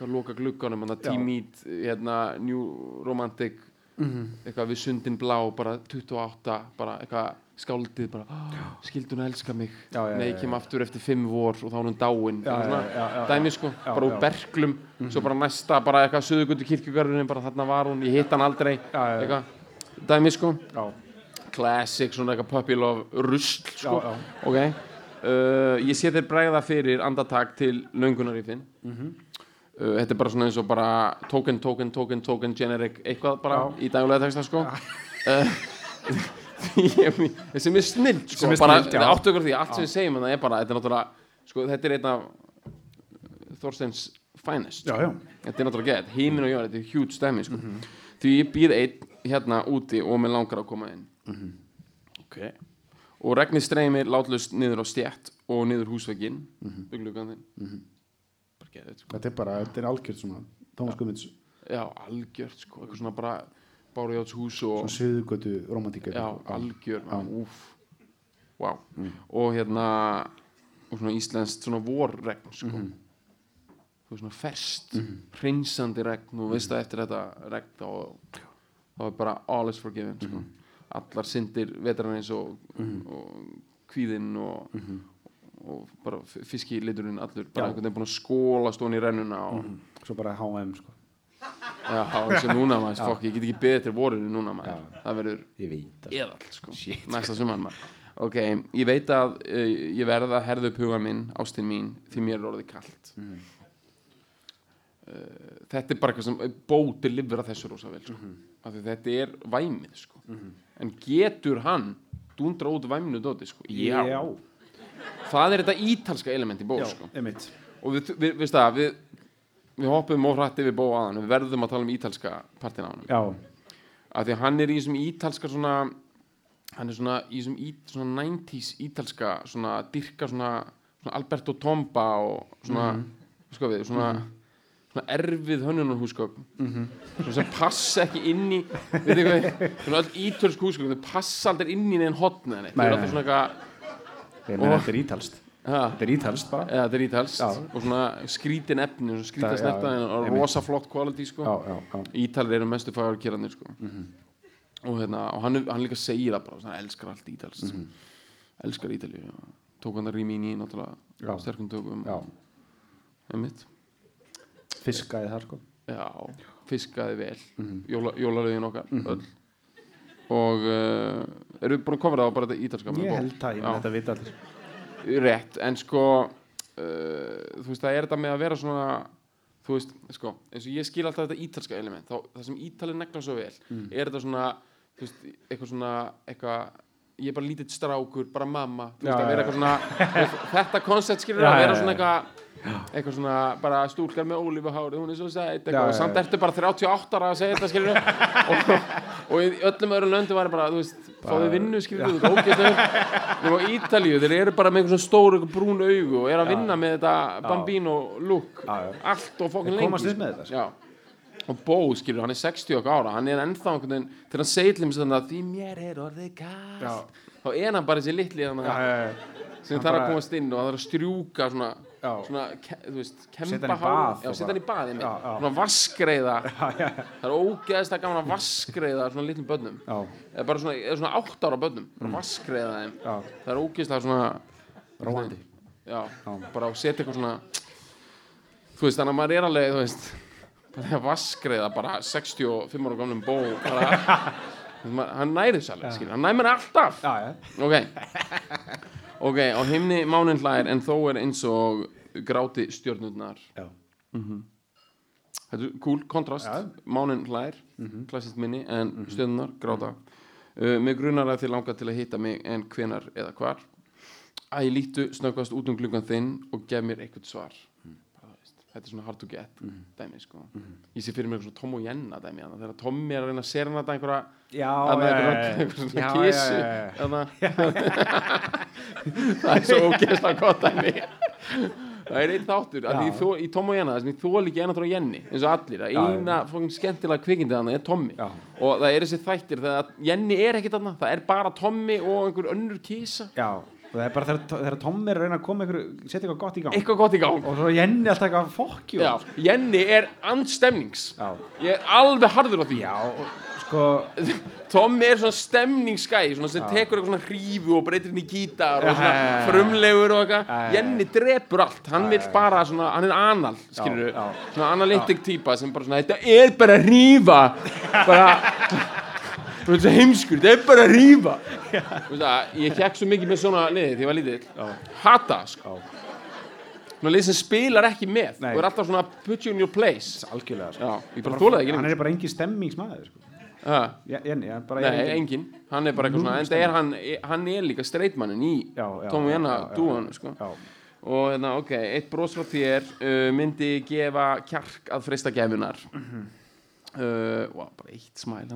loka glugganum hérna tímít, hérna New Romantic Mhm. eitthvað við sundin blá, bara 28 bara eitthvað skáldið bara, oh, skildi hún elska mig? Já, já, nei, ég kem aftur eftir fimm vor og þá er hún dáin dæmi sko, bara úr já. Mhm. berklum svo bara næsta, bara eitthvað söðugutu kirkjugarðurinn bara þarna var hún, ég hitt hann aldrei eitthvað, dæmi sko. Já, classic, svona eitthvað puppy love rusl sko, ok uh, ég sé þér bregða fyrir andatak til löngunarífin Mhm. uh, þetta er bara svona eins og bara token, token, token, token, generic eitthvað bara í daglega texta sko. Uh, sem er snill sko, Sem er bara, snilld, já. áttu ykkur því, allt sem við segjum er bara, þetta er náttúrulega sko, þetta er einn af Þorsteins finest. Já, já. þetta er náttúrulega gett, heimin og jörð, þetta er huge stemmi sko. því ég býð einn hérna úti og mér langar að koma inn. Ok. Og regnið streymir látlust niður á stjætt og niður húsveginn mm -hmm. sko. þetta er bara, þetta er algjört svona Tómas Guðmunds, já, algjört sko, eitthvað svona bara bárjáts hús og svona söðugötu romantíka já, algjör, úf wow. og hérna og svona íslenskt svona vorregn sko. Þú veist svona ferst hreinsandi regn. Og veist að eftir þetta regn þá, þá er bara all is forgiven sko. allar syndir vetrarins og, og kvíðinn og, og bara fiskiliturinn allur bara einhvern veginn búin að skóla stóðan í rennuna og svo bara H&M sko já, sem núna maður, fokk, ég get ekki beðið til vorinu núna maður, það verður eðall sko, næsta sumar maður ok, ég veit að uh, ég verð að herða upp hugan minn, ástin mín því mér er orðið kallt Mhm. uh, þetta er bara eitthvað sem bóti lifur að þessu rosa vel sko. Af því þetta er væmið sko. en getur hann dundra út væminu dóti sko? já. já, það er þetta ítalska element í bóð já, sko. og við, við, við, við, við hoppum og hrætti við bóð aðan við verðum að tala um ítalska partin á hann já, af því að hann er í þessum ítalska svona hann er svona í þessum ít, svona 90s ítalska svona dyrka svona, svona Alberto Tomba og svona Mhm. sko við, svona, svona erfið hönnunarhúsgögn. Mhm. svona sem passa ekki inn í hvað, svona öll ítölsk húsgögn þau passa aldrei inn í neinn hotn eða neitt. Þau Nei, eru nei. alltaf svona eitthvað meina þetta er ítalst þetta er ítalst bara. Eða þetta er ítalst og svona skrítin efni svona Það- skrítast já, netta og rosa flott quality sko. Ítalir eru mestu fagurkýrarnir sko. Mhm. og, hérna, og hann, hann líka segir það bara hann elskar allt Ítals Mhm. elskar Ítali tók hann að Rímini náttúrulega Já. sterkum tökum. Fiskaði það sko. Já, fiskaði vel. Mhm. Jóla, jólalögin okkar öll. Og uh, erum við búin að kofra það á bara þetta ítalska ég held það, ég Já. meina þetta vita allir rétt, en sko uh, þú veist, það er þetta með að vera svona þú veist, sko, eins og ég skil alltaf þetta ítalska element, þá, það sem ítalið negla svo vel, er þetta svona þú veist, eitthvað svona eitthvað, ég er bara lítill strákur, bara mamma þú veist, Já, að vera já, eitthvað svona veist, þetta koncept skilur að vera svona já. eitthvað eitthvað svona, bara stúlkar með ólífuhári hún er svo sæt, Já, eitthvað, samt ertu bara 38 ára að segja þetta skilur og, og í öllum öðrum löndum var bara, þú veist, fáðu vinnu skilur þú, og á Ítalíu, þeir eru bara með eitthvað svona stór eitthvað brún augu og eru að vinna með þetta bambino look. Já, já. allt og fokkin Þeir lengi komast upp sko. með þetta, sko. Og Bó, skilur, hann er 60 okkar ára hann er ennþá einhvern veginn, þegar hann segir til mér að því mér er orðið Já. kast þá er hann bara þessi litli þannig já, að já, já. sem þarf að komast inn og það þarf að strjúka svona, Já. svona þú veist, já, og setja hann í baði Já, já. svona vaskreiða já, já, já. það er ógeðslega gaman að vaskreiða svona litlum börnum já, eða bara svona, eða svona átt ára börnum bara vaskreiða þeim Mm. já, það er ógeðslega svona róandi já, bara að setja eitthvað svona þú veist, þannig að maður er alveg, þú veist bara að vaskreiða bara 65 ára gamlum bó bara, hann næri þess alveg, hann næri mér alltaf. Já, já, ok. Ok, á himni mánin hlær en þó er eins og gráti stjörnurnar. Já. þetta er cool, kontrast. Já. mánin hlær, klassist minni en stjörnurnar, gráta. Uh, mig grunar að þið langar til að hitta mig en hvenar eða hvar. Æ, lítu snöggvast út um gluggan þinn og gef mér eitthvað svar þetta er svona hard to get dæmi, sko. Ég sé fyrir mér eitthvað svona Tom og Jenna dæmi þarna, þegar Tommy er að reyna að sera þetta einhverja já. einhverja svona þarna. það er svo ógeðslega gott dæmi. Það er einn þáttur að þó, í Tom og Jenna þess að ég þól ekki eina trá Jenny eins og allir, að eina fókin skemmtilega kvikindi þannig er Tommy. Já. og það er þessi þættir þegar Jenny er ekki þarna. Það er bara Tommy og einhver önnur kísa já, og það er bara þegar, þegar Tom er að reyna að koma setja eitthvað gott í gang. Eitthvað gott í gang. Og svo er Jenny alltaf eitthvað fokkjú Jenny er andstemnings já, ég er alveg harður á því. Sko Tommy er svona stemningsgæ svona sem tekur eitthvað svona hrífu og breytir henni í gítar og svona já. frumlegur og eitthvað. Jenny drepur allt, hann já. bara svona, hann er anal skilur svona analytic típa sem bara svona þetta er bara hrífa bara þú veist heimskur, þetta er bara að að ég hekk svo mikið með svona liði því ég var lítill. Hata sko. Svona lið sem spilar ekki með. Nei. og er alltaf svona put you in your place. Algjörlega sko. já, ég bara þólaði ekki hann er bara engin stemmingsmaður sko. Jenny, hann bara Nei, er engin, hann er bara eitthvað svona en það er hann, hann er líka streitmannin í já, já, dúan sko. og hérna, ok, eitt bros frá þér uh, myndi gefa kjark að frista gefunar Mhm. Uh, wow, bara eitt smæl er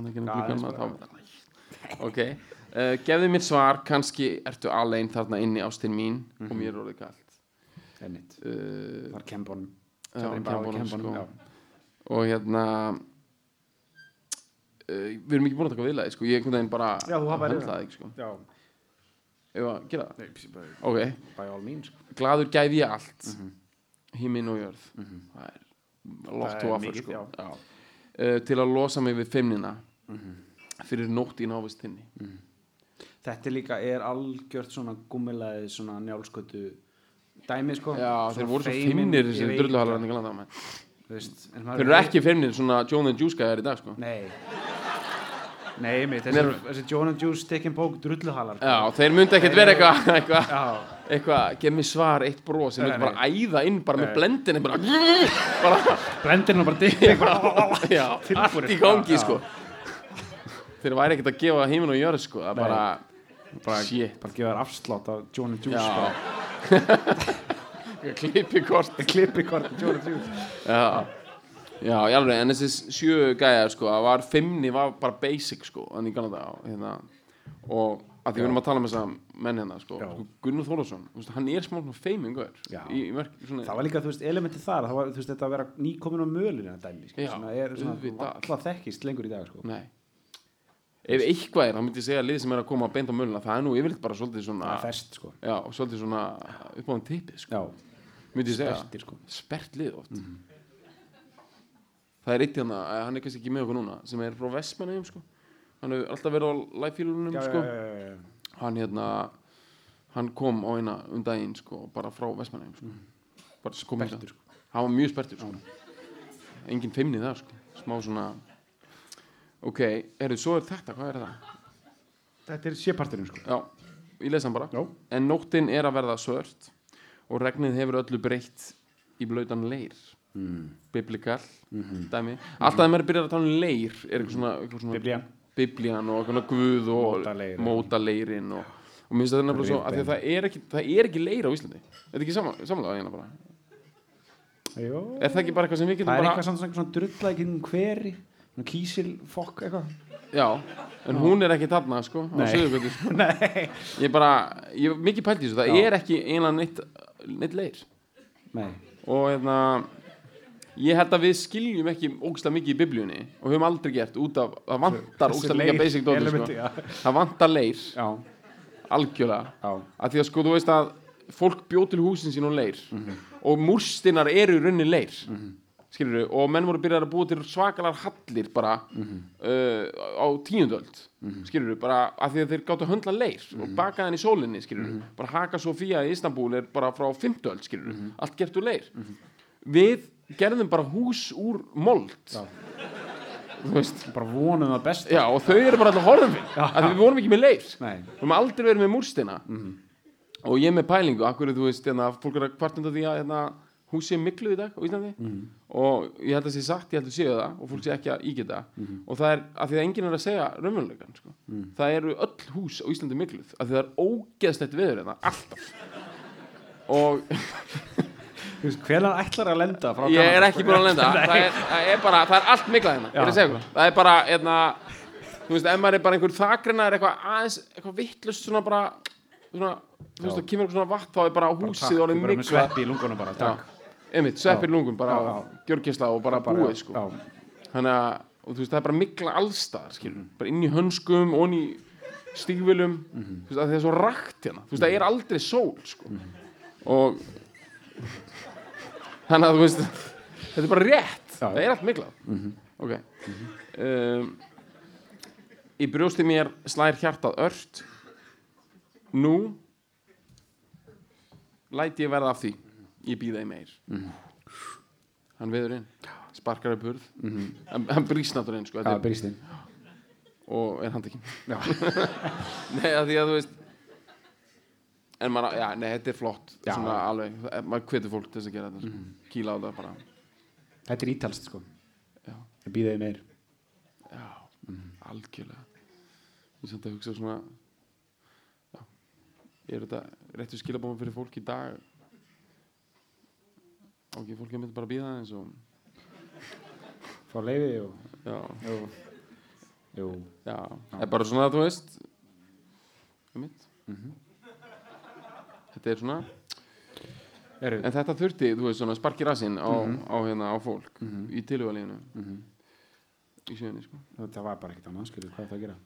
ok, uh, gefðu mér svar kannski ertu alein þarna inni ástin mín og Mhm. mér er orðið kallt Ennit, uh, var Kembon Já, Kembonum, sko. og hérna við erum ekki búin að taka viðlaði sko. ég einhvern veginn bara Já, hafðir höndlaði ekki sko. að gera það ok, sko. glaður gæfi allt Mhm. himinn og jörð er lot Það er offer mikið, sko. já. Uh, til að losa mig við feimnina. Mhm. fyrir nótt í návist þinni. Þetta líka er algjört svona gummilaði svona njálskötu dæmi sko. Já, þeir voru svo feimnir þessi það, en þeir eru ekki feimnir svona John and Juice gæðar í dag sko. nei. Nei, mitt, þessi, þessi John and Juice Stick and Poke drulluhalar sko. já, þeir myndi ekkert vera eitthvað eitthvað, já, eitthvað, gef mér svar, eitt þeir myndi Nei, bara æða inn bara með Nei. blendinni bara, bara blendir nú bara já, allt í gangi sko. Þeir væri ekkert að gefa heiminn og jörð sko það bara, bara, shit. bara gefa þér afslátt af John and Juice Já. sko. klippi kort. Klippi hvort John and Juice. Já, já, í alveg en þessi sjö gæjar sko, það var fimmni var bara basic sko, þannig kannan það hérna, og að því við erum að tala með þessa menn hérna sko, sko Gunnar veist, hann er smá feimingur það var líka, veist, elementi þar það var, veist, þetta að vera nýkomin á mölinu dæmi, sko, er alltaf þekkist lengur í dag, sko. Nei. Ef eitthvað er, þá myndi ég segja að lið sem er að koma beint á möluna, það er nú yfirleitt bara svolítið svona það fest, sko. Já, svolítið svona upp á hann tipið sko, myndi ég segja. Sko. Spert lið oft. Það er eitt hérna, eh, hann er kannski ekki með okkur núna sem er frá Vestmannaheim sko. Hann hefur alltaf verið á live-fílunum já, sko. já, já. Hann hérna hann kom á eina um daginn sko bara frá Vestmannaheim sko. Bara kom Sperrtur, hingað. hann var mjög spertur sko. Engin feimni þar sko. Smá svona ok, erðu, svo er þetta, hvað er það? þetta er séparturinn, sko. Já, ég lesa hann bara. Já, en nóttin er að verða svört og regnið hefur öllu breytt í blautan leir. Mm. biblikal Mhm. dæmi. Alltaf þegar maður er byrjað að tala um leir er eitthvað svona, eitthvað svona biblían og guð og Mótaleirin. og, og minnst það er nefnilega svo að það er ekki, það er ekki leir á Íslandi þetta er ekki saman, samanlega hérna bara Jó. er það ekki bara eitthvað sem við getum það er bara eitthvað svona, svona um hveri svona kísil fokk eitthvað já, en hún er ekki þarna sko á. Suðurgötu sko. nei ég bara, ég hef mikið pælt í þessu það Já. er ekki einlega neitt, neitt leir nei, og hérna ég held að við skiljum ekki ógstlega mikið í biblíunni og höfum aldrei gert út af það vantar ógstlega mikið basic dóti sko. það vantar leir já, algjörlega já, að því að sko þú veist að fólk bjó til húsin sín og leir Mhm. og múrstinnar eru í rauninni leir mm -hmm. og menn voru byrjað að búa til svakalar hallir bara Mhm. uh, á tíundöld mm bara að því að þeir gáttu að höndla leir Mhm. og baka hann í sólinni skilur bara Haka Sofía í Istanbul er bara frá 50 öld skilur Mhm. allt gert úr leir við gerðum bara hús úr mold. Já. þú veist. Bara vonum það best já, og þau eru bara alltaf horfin. Því við vorum ekki með leir. Nei. við höfum aldrei verið með múrstina. Og ég með pælingu, akkur þú veist hérna, fólk er að kvartunda því að hérna, hús sé miklu í dag á Íslandi. Og ég held að sé sagt, ég held að séu það og fólk sé ekki að ígeta og það er af því að enginn er að segja raunveruleikan sko. það eru öll hús á Íslandi mikluð því það er ógeðslegt veður hérna, alltaf. Og hvenar ætlar að lenda frá ég er ekki búin að lenda. Það er, það er bara, það er allt miklað hérna. Það er bara hérna, þú veist, ef maður er bara einhver þakrinna er eitthvað aðeins, eitthvað vittlust svona bara, svona, þú veist, það kemur eitthvað svona vatn þá er bara húsið orðið miklað sveppi í lungunum bara, takk. Einmitt, sveppir lungun, bara gjörgisla og bara, búið, sko. þannig að, þú veist, það er bara mikla allstaðar, skilur, bara inn í hönskum og inn í stígvilum Mhm. þú veist, að það er svo rakt hérna. Þú veist, það er aldrei sól, sko. Og þannig að þú veist þetta er bara rétt, Já, það er allt miklað. Ok. Um, í brjósti mér slær hjartað ört. Nú læt ég verða af því. Ég býða í meir. Hann veður inn. Sparkar upp hurð. Hann, hann brýst náttúrulega inn sko, inn. Og er handtekinn. Já. nei, að því að þú veist en maður, já, nei, þetta er flott. Já. svona alveg, það- maður hvetur fólk til þess að gera þetta sko. kýla á það bara. Þetta er ítalst sko. Já, Ég býðaði meir. Já, algjörlega. Ég er samt að hugsa svona já, er þetta réttu skilabóðum fyrir fólk í dag? Ekki fólk að mynda bara að býða eins og Fá leiði og já, Jú. já, það er bara svona þú veist. Um mitt þetta er svona. Eru, En þetta þurfti, þú veist, svona sparki rassinn á, á, hérna, á fólk í tilhugalíðinu í sjöunni, sko. Það var bara ekkert annað, skilur, hvað er það að gera?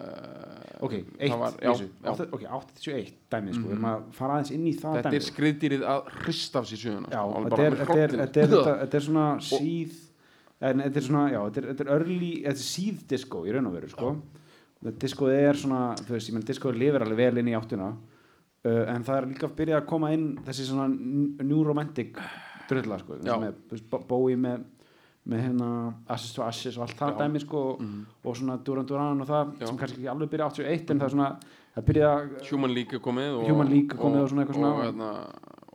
Uh, Ok, eitt var, í já, þessu. já. Átta- Ok, 81 dæmið, sko. Við erum að fara aðeins inn í það Þetta dæmið. er skriðdýrið að hrista af sér alveg þetta er, svona síð en þetta er svona, já, þetta er, early, þetta er síð disco í raun og veru, sko. Discoð er svona, þú veist, ég menn discoð lifir alveg vel inn í áttuna en það er líka að byrja að koma inn þessi svona new romantic drölla, sko, Já. með, Bowie með, með hérna Assis to Assis og allt það Já. dæmi, sko og svona Duran Duran og það Já. sem kannski ekki alveg byrja 81 en það er svona, það byrja Human League er komið og, Human League er komið og svona eitthvað svona. og hérna,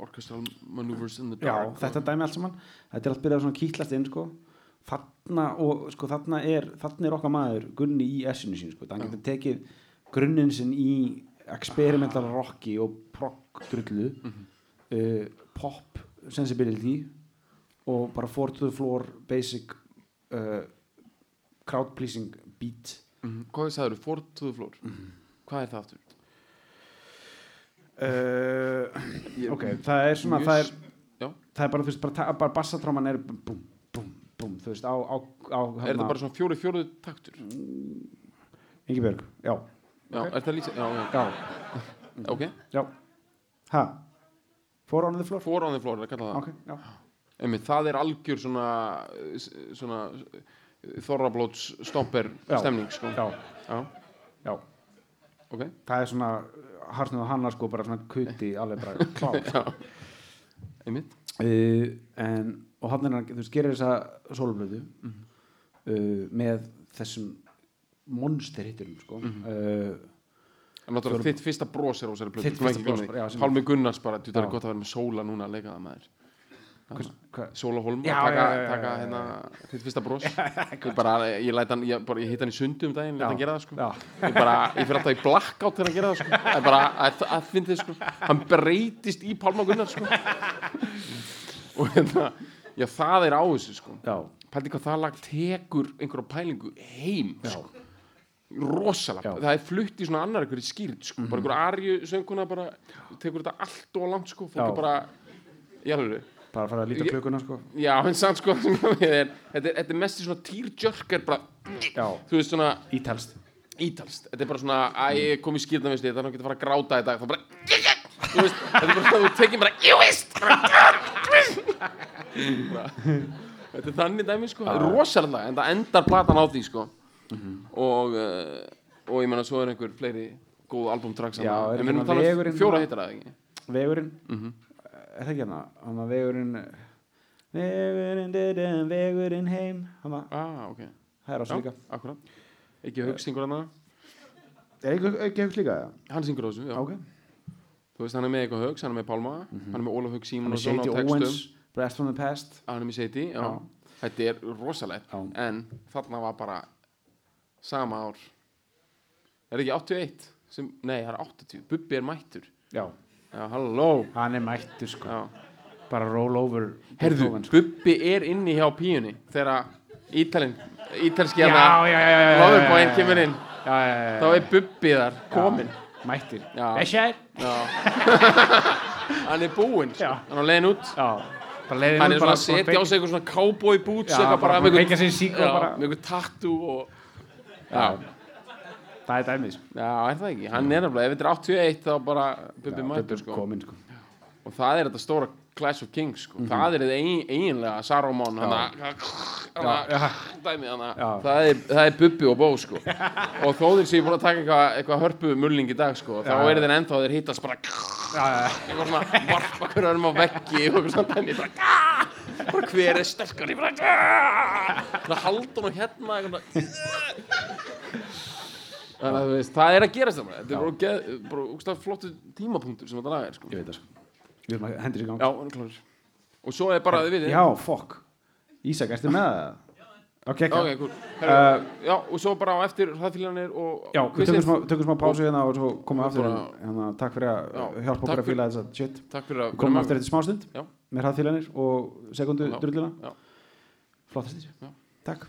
Orchestral Maneuvers in the Já, Dark þetta dæmi allt saman þetta er allt byrjað svona kýtlast inn sko. þarna og sko þarna er þarna er okkar maður Gunni í essinu sín sko. hann getur tekið grunninn sinn í experimental rocki og prog drullu uh, pop sensibility og bara four to the floor basic uh, crowd pleasing beat Mhm. Hvað er það? Ford to the floor Hvað er það aftur? uh, ok, það er svona það er, það er bara, þú veist, bara, bara bassatráman er búm, búm, búm, þú veist, á, á, á er þetta bara svona fjóri fjóruðu taktur? Ingibjörg, já, Já, er það lýsa? Já, já, já, ok. Já. Ha, four on the floor? Four on the floor, er að kalla það. Ok, já, Einmitt, það er algjör svona svona þorrablóts stopper Já. stemning sko. já, Já, já. Ok. Það er svona, harsnið og hanna sko bara svona kuti, alveg bara klár. Já. Einmitt. Uh, en, og hann er þú veist, gerir þessa sólblöðu uh, með þessum monster hitturum sko. Uh, En náttúrulega þitt fyrsta bros er þessari plötu. Pálmi Gunnars bara, þú er Já. gott að vera með sóla núna að leika það með þér Sóla Holm, taka, hérna þitt fyrsta bros. Ég læt hann, ég, bara, ég hitt hann í sundu um daginn Já. hann gera það sko. ég bara, ég fyrir alltaf í blackout þegar hann gera það sko. Bara, að, að fyndi sko. Hann breytist í Pálma Gunnars sko. Og hérna já, það er á þessu sko. Já, pældi hvað það lag tekur einhverja pælingu heim sko. Rosalega, Já. Mhm. það er flutt í svona annar einhverju skýrt, sko. bara einhverju arju sönguna bara, tekur þetta allt og langt sko, fólk Já. er bara í alveg bara að fara að líta Ég- klukkuna sko. Já, en samt sko þetta er, þetta þetta mest svona týrjörkar bara, já, þú veist svona ítalst ítalst, þetta er bara svona að ég kom í skýrna það er náttúrulega að fara að gráta dag. Þá bara, þú veist, þetta er bara það þú tekið bara, ég veist þetta er þannig dæmi sko, rosalega en það endar platan á því sko og uh, og ég menna svo er einhver fleiri góð albumtracks Já, er en við erum ekki að tala vegurinn- um fjóra heitar það ekki? Vegurinn? Er það ekki hérna? Hann að vegurinn vegurinn, dödum, vegurinn heim. Ah, ok. Það er á Já, svo líka akkurat ekki hög syngur hann er ekki, ekki hugst líka það? hann syngur á þessu, já. Ok. Þú veist hann er með eitthvað högs, hann er með Pálma hann er með Ólaf Högg hann er Símon á textum. Blast from the Past. Hann er með Seiti, þetta er rosalegt. En þarna var bara sama ár er ekki 81 sem, nei það er 80, Bubbi er mættur já, já, halló hann er mættur sko já. bara roll over herðu, Beethoven, sko. Bubbi er inni hjá píunni þegar ítalinn ítalski já, hérna já, já, já, já, já, Loverboy já, kemur inn já, já, já, já. þá er Bubbi þar komin mættir Já. Blessaður. já. hann er búinn sko. Já. hann er leiðin út já, bara leiðin hann er svona að setja á sig eitthvað svona cowboy boots Já, eitthvað bara bara með kveikja sér í sígarettu já, bara. með eitthvað tattoo og já, það er dæmið sko. Já, er það ekki? Hann er nefnilega, ef þetta er 81 þá bara mættur Bubbi sko. sko. Og það er þetta stóra Clash of Kings sko. það er þetta eiginlega Saruman það er, er Bubbi og Bó sko. og þó þeir séu búin að taka eitthvað eitthva hörpu mulling í dag sko. þá er þeir ennþá þeir hittast bara eitthvað svona varpa hverju örum á veggi og eitthvað svona dæmi bara, hver er sterkar það haldur nú hérna eitthvað Þannig að þú veist, það er að gerast það bara. Þetta er bara, bara úkstað flottu tímapunktur sem þetta lag er, sko. ég veit það sko við erum að hendur í gang Já. Og svo er bara, þið vitið. já, fokk Ísak, ertu með það? ok, Ok, cool. Herru, já, og svo bara á eftir hraðfílanir Já, við tökum smá, tökum smá pásu hérna og svo komum við aftur Bara- hérna, takk fyrir að Já, hjálpa okkur að fíla þessa shit Takk fyrir að Við komum aftur eftir smá stund með hraðfílanir og sekundu Já. Flottastir Já. Takk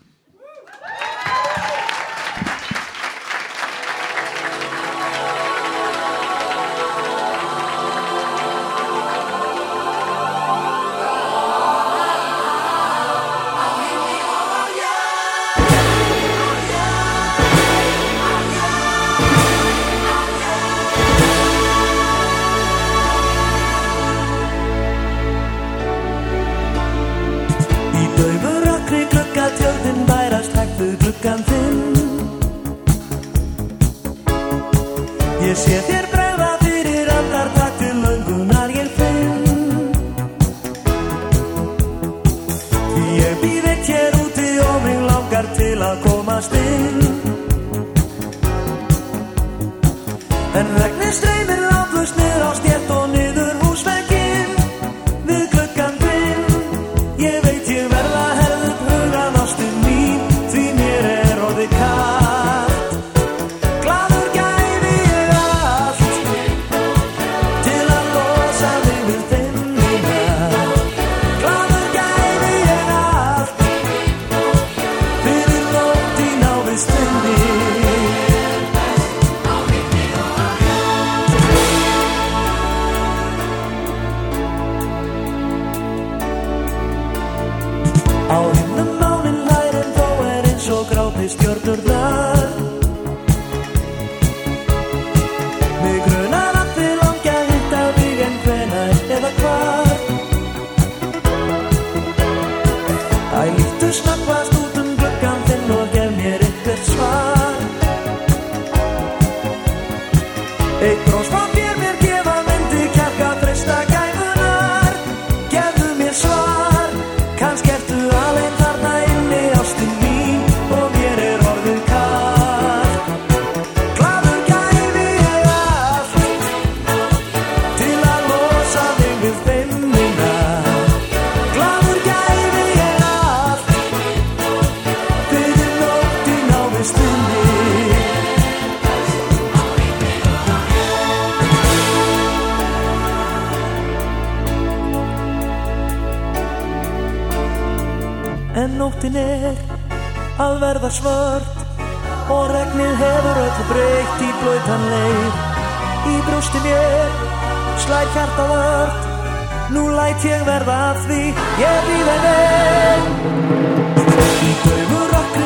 öllu breytt í blöytan leir Í brústi mér. Slæð hjarta vört Nú læt ég verða að því. Ég býð en vel Í daufur okkri